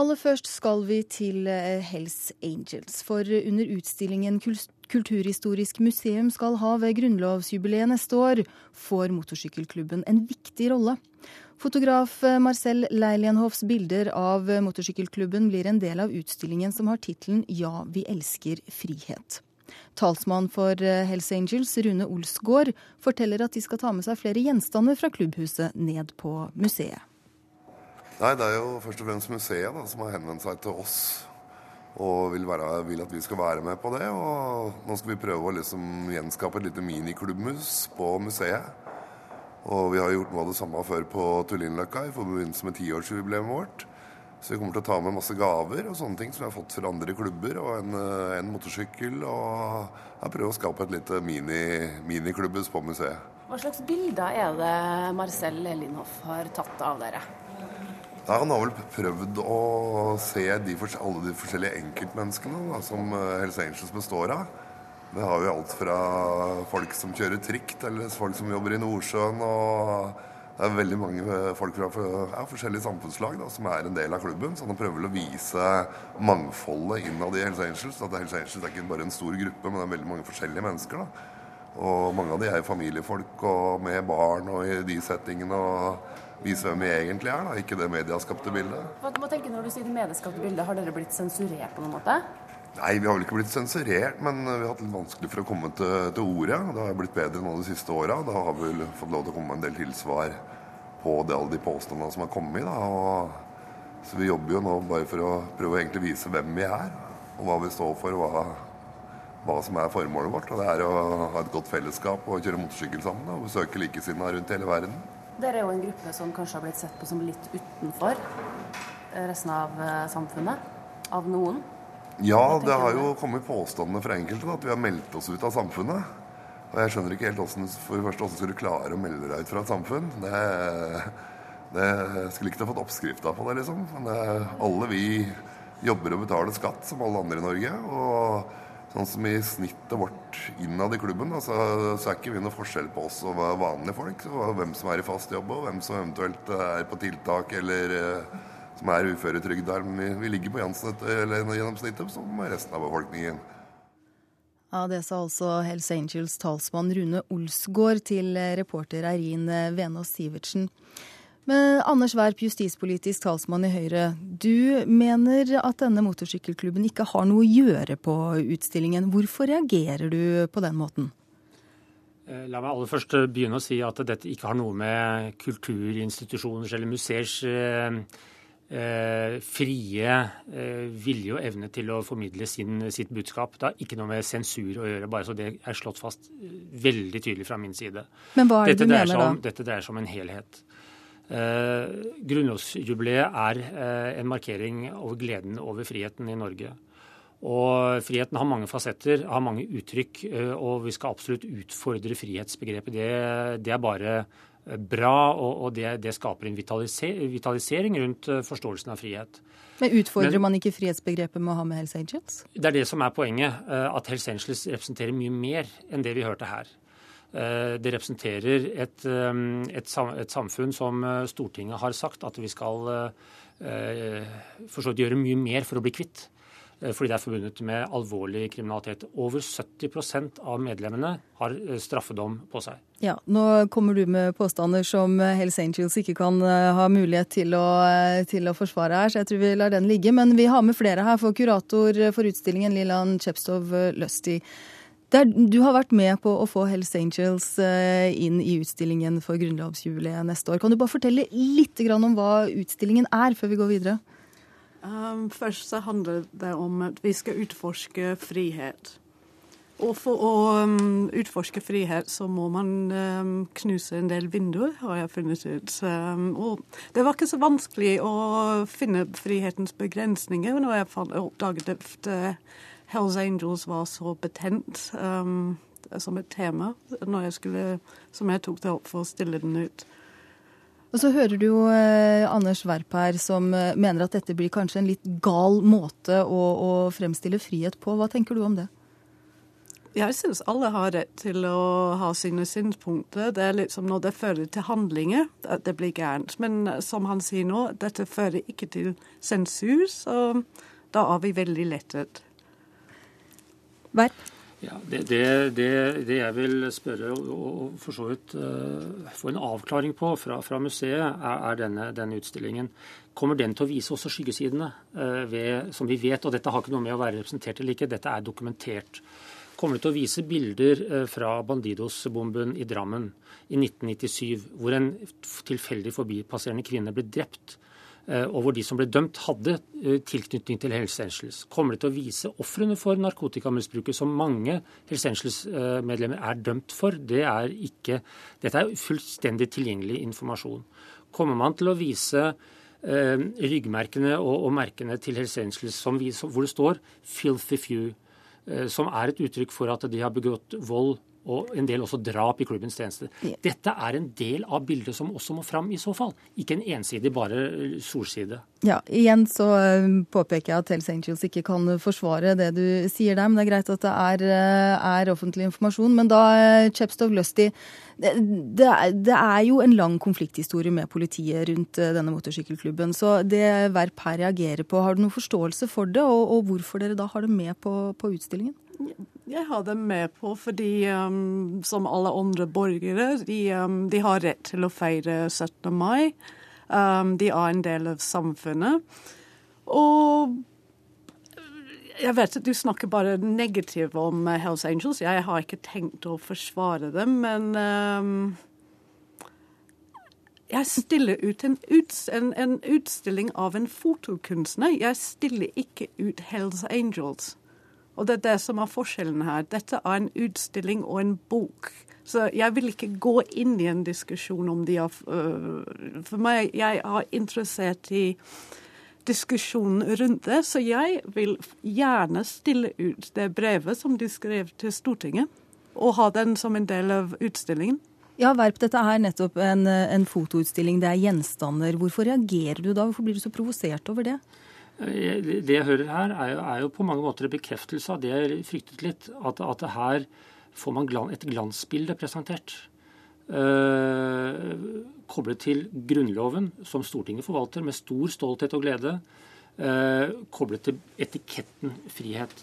Aller først skal vi til eh, Hells Angels. For under utstillingen Kulturhistorisk museum skal ha ved grunnlovsjubileet neste år, får motorsykkelklubben en viktig rolle. Fotograf eh, Marcel Leilienhoffs bilder av motorsykkelklubben blir en del av utstillingen som har tittelen Ja, vi elsker frihet. Talsmann for eh, Hells Angels, Rune Olsgaard, forteller at de skal ta med seg flere gjenstander fra klubbhuset ned på museet. Nei, Det er jo først og fremst museet da, som har henvendt seg til oss og vil, være, vil, at vi skal være med på det. Og nå skal vi prøve å liksom gjenskape et lite miniklubbhus på museet. Og vi har gjort noe av det samme før på Tullinløkka i forbindelse med tiårsjubileet vårt. Så vi kommer til å ta med masse gaver og sånne ting som vi har fått fra andre klubber, og en, en motorsykkel. Og jeg prøver å skape et lite mini, miniklubbhus på museet. Hva slags bilder er det Marcel Lindhoff har tatt av dere? Ja, han har vel prøvd å se de, alle de forskjellige enkeltmenneskene da, som eh, Hells Angels består av. Det har jo alt fra folk som kjører trikk, til folk som jobber i Nordsjøen. og Det er veldig mange folk fra ja, forskjellige samfunnslag da, som er en del av klubben. Så han prøver vel å vise mangfoldet innad i Hells Angels. At Hells Angels er ikke bare en stor gruppe, men det er veldig mange forskjellige mennesker. da. Og mange av de er familiefolk og med barn og i de settingene. og vise hvem vi egentlig er, da, ikke det medieskapte bildet. Hva du må tenke når du sier det medieskapte bildet, Har dere blitt sensurert på noen måte? Nei, vi har vel ikke blitt sensurert, men vi har hatt litt vanskelig for å komme til, til ordet. Det har blitt bedre nå de siste åra. Da har vi vel fått lov til å komme med en del tilsvar på det, alle de påstandene som har kommet. Da. Og, så vi jobber jo nå bare for å prøve å egentlig vise hvem vi er, og hva vi står for, og hva, hva som er formålet vårt. Og det er å ha et godt fellesskap og kjøre motorsykkel sammen og besøke likesinnede rundt hele verden. Dere er jo en gruppe som kanskje har blitt sett på som litt utenfor resten av eh, samfunnet? Av noen? Ja, det har jo kommet påstander fra enkelte at vi har meldt oss ut av samfunnet. Og jeg skjønner ikke helt hvordan, for første, hvordan skal du klare å melde deg ut fra et samfunn. Det, det skulle ikke ha fått oppskrifta på det, liksom. Men det, alle vi jobber og betaler skatt som alle andre i Norge. og Sånn som i snittet vårt innad i klubben, altså, så er ikke vi noe forskjell på oss og vanlige folk. Hvem som er i fast jobb, og hvem som eventuelt er på tiltak eller uh, som er uføretrygda. Vi, vi ligger på gjennomsnittet som resten av befolkningen. Ja, Det sa altså Hells Angels talsmann Rune Olsgaard til reporter Eirin Venås Sivertsen. Men Anders Werp, justispolitisk talsmann i Høyre. Du mener at denne motorsykkelklubben ikke har noe å gjøre på utstillingen. Hvorfor reagerer du på den måten? Eh, la meg aller først begynne å si at dette ikke har noe med kulturinstitusjoners eller museers eh, eh, frie eh, vilje og evne til å formidle sin, sitt budskap. Det har ikke noe med sensur å gjøre, bare så det er slått fast eh, veldig tydelig fra min side. Men hva er det dette du mener da? dette dreier seg om en helhet. Eh, grunnlovsjubileet er eh, en markering over gleden over friheten i Norge. Og friheten har mange fasetter, har mange uttrykk, eh, og vi skal absolutt utfordre frihetsbegrepet. Det, det er bare bra, og, og det, det, skaper en vitalisering rundt forståelsen av frihet. Men Utfordrer Men, man ikke frihetsbegrepet med å ha med Hells Angels? Det er det som er poenget. At Hells Angels representerer mye mer enn det vi hørte her. Eh, det representerer et, eh, et, et, samfunn som eh, Stortinget har sagt at vi skal for gjøre mye mer for å bli kvitt. Fordi det er forbundet med alvorlig kriminalitet. Over 70% av medlemmene har straffedom på seg. Ja, Nå kommer du med påstander som Hells Angels ikke kan ha mulighet til å, til å forsvare her, så jeg tror vi lar den ligge. Men vi har med flere her. For kurator for utstillingen, Lilan Chepstov Lusty. Der, du har vært med på å få Hells Angels eh, inn i utstillingen for grunnlovsjubileet neste år. Kan du bare fortelle litt om hva utstillingen er, før vi går videre? Um, først så handler det om at vi skal utforske frihet. Og for å um, utforske frihet, så må man um, knuse en del vinduer, har jeg funnet ut. Um, og det var ikke så vanskelig å finne frihetens begrensninger når jeg oppdaget at Hells Angels var så betent um, som et tema jeg skulle, som jeg tok det opp for å stille den ut. Og så hører du jo eh, Anders Werp her som eh, mener at dette blir kanskje en litt gal måte å, å, fremstille frihet på. Hva tenker du om det? Jeg syns alle har rett til å ha sine synspunkter. Det er litt som når det fører til handlinger, at det blir gærent. Men eh, som han sier nå, dette fører ikke til sensur, så da er vi veldig lettet. Verp? Ja, det, det, det, det, jeg vil spørre og, for så vidt uh, få en avklaring på fra, fra museet, er, er denne, denne, utstillingen. Kommer den til å vise også skyggesidene, uh, ved, som vi vet, og dette har ikke noe med å være representert eller ikke, dette er dokumentert. Kommer det til å vise bilder uh, fra Bandidos-bomben i Drammen i 1997, hvor en tilfeldig forbipasserende kvinne ble drept og hvor de som ble dømt, hadde eh, tilknytning til Hells Angels. Kommer det til å vise ofrene for narkotikamisbruket, som mange Hells Angels-medlemmer er dømt for? Det er ikke, dette er fullstendig tilgjengelig informasjon. Kommer man til å vise eh, ryggmerkene og, og, merkene til Hells Angels som viser, hvor det står 'filthy few', eh, som er et uttrykk for at de har begått vold og en del også drap i klubbens tjeneste. Dette er en del av bildet som også må fram i så fall. Ikke en ensidig bare solside. Ja, igjen så eh, påpeker jeg at Hells Angels ikke kan forsvare det du sier der, men det er greit at det er, eh, er offentlig informasjon. Men da, eh, Chepstov Lusty, det, det, det, er jo en lang konflikthistorie med politiet rundt denne motorsykkelklubben. Så det Verp her reagerer på, har du noen forståelse for det, og, og hvorfor dere da har det med på, på utstillingen? Jeg har dem med på fordi, um, som alle andre borgere, de, um, de, har rett til å feire 17. mai. Um, de er en del av samfunnet. Og jeg vet at du snakker bare negativt om Hells Angels. Jeg har ikke tenkt å forsvare dem, men um, jeg stiller ut en, uts en, en, utstilling av en fotokunstner. Jeg stiller ikke ut Hells Angels. Og det er det som er forskjellen her. Dette er en utstilling og en bok. Så jeg vil ikke gå inn i en diskusjon om de har øh, For meg, jeg er interessert i diskusjonen rundt det, så jeg vil gjerne stille ut det brevet som de skrev til Stortinget, og ha den som en del av utstillingen. Ja, Verp, dette er nettopp en, en fotoutstilling, det er gjenstander. Hvorfor reagerer du da? Hvorfor blir du så provosert over det? Eh, det jeg hører her, er jo, er jo, på mange måter en bekreftelse av det jeg fryktet litt. At, at her får man et glansbilde presentert. Uh, koblet til Grunnloven, som Stortinget forvalter med stor stolthet og glede. Uh, koblet til etiketten frihet.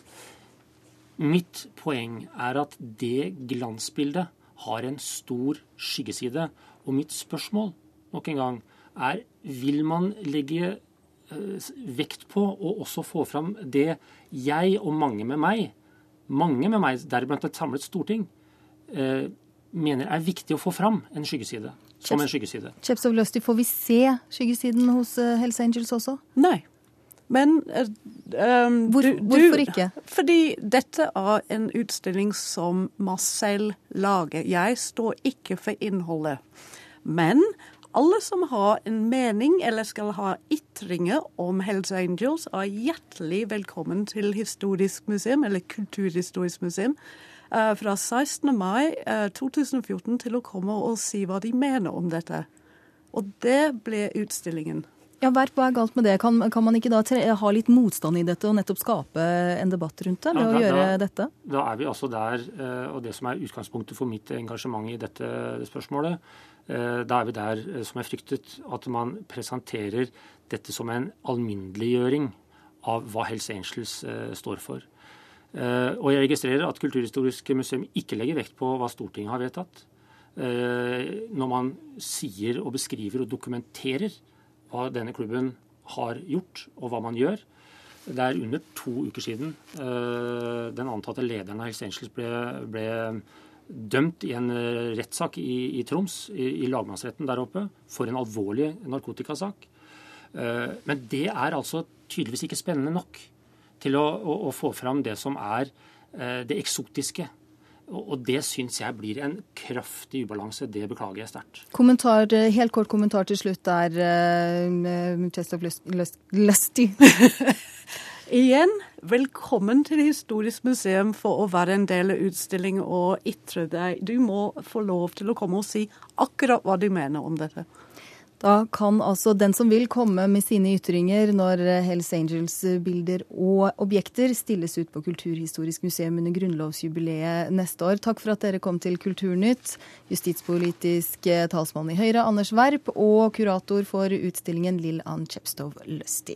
Mitt poeng er at det glansbildet har en stor skyggeside. Og mitt spørsmål nok en gang er vil man legge vekt på å også få fram det jeg og mange med meg, mange med meg, deriblant et samlet storting, eh, mener er viktig å få fram en skyggeside. Som en skyggeside. Kjepsov Løsti, får vi se skyggesiden hos eh, Hells Angels også? Nei. Men um, Hvor, du, Hvorfor ikke? Fordi dette er en utstilling som Marcel lager. Jeg står ikke for innholdet. Men alle som har en mening eller skal ha ytringer om Hells Angels, er hjertelig velkommen til Historisk museum, eller Kulturhistorisk museum, eh, fra 16. mai 2014 eh, til å komme og si hva de mener om dette. Og det ble utstillingen. Ja, Verp, Hva er galt med det? Kan, kan man ikke da ha litt motstand i dette og nettopp skape en debatt rundt det ved ja, da, å gjøre da, dette? Da er vi altså der, eh, og det som er utgangspunktet for mitt engasjement i dette spørsmålet, da er vi der, eh, som jeg fryktet, at man presenterer dette som en alminneliggjøring av hva Hells Angels eh, står for. Og jeg registrerer at Kulturhistorisk museum ikke legger vekt på hva Stortinget har vedtatt. Når man sier og beskriver og dokumenterer hva denne klubben har gjort, og hva man gjør. Det er under to uker siden den antatte lederen av Hells Angels ble, ble dømt i en eh, rettssak i, i Troms, i, i, lagmannsretten der oppe, for en alvorlig narkotikasak. Eh, men det er altså tydeligvis ikke spennende nok til å, å, å få fram det som er eh, det eksotiske. Og det syns jeg blir en kraftig ubalanse. Det beklager jeg sterkt. Kommentar, helt kort kommentar til slutt der, Chestov Lusty. Igjen, velkommen til Historisk museum for å være en del av utstillingen og ytre deg. Du må få lov til å komme og si akkurat hva du mener om dette. Da kan altså den som vil komme med sine ytringer når Hells Angels-bilder og objekter stilles ut på Kulturhistorisk museum under grunnlovsjubileet neste år. Takk for at dere kom til Kulturnytt, justispolitisk talsmann i Høyre Anders Werp og kurator for utstillingen Lill Ann Chepstow Løsti.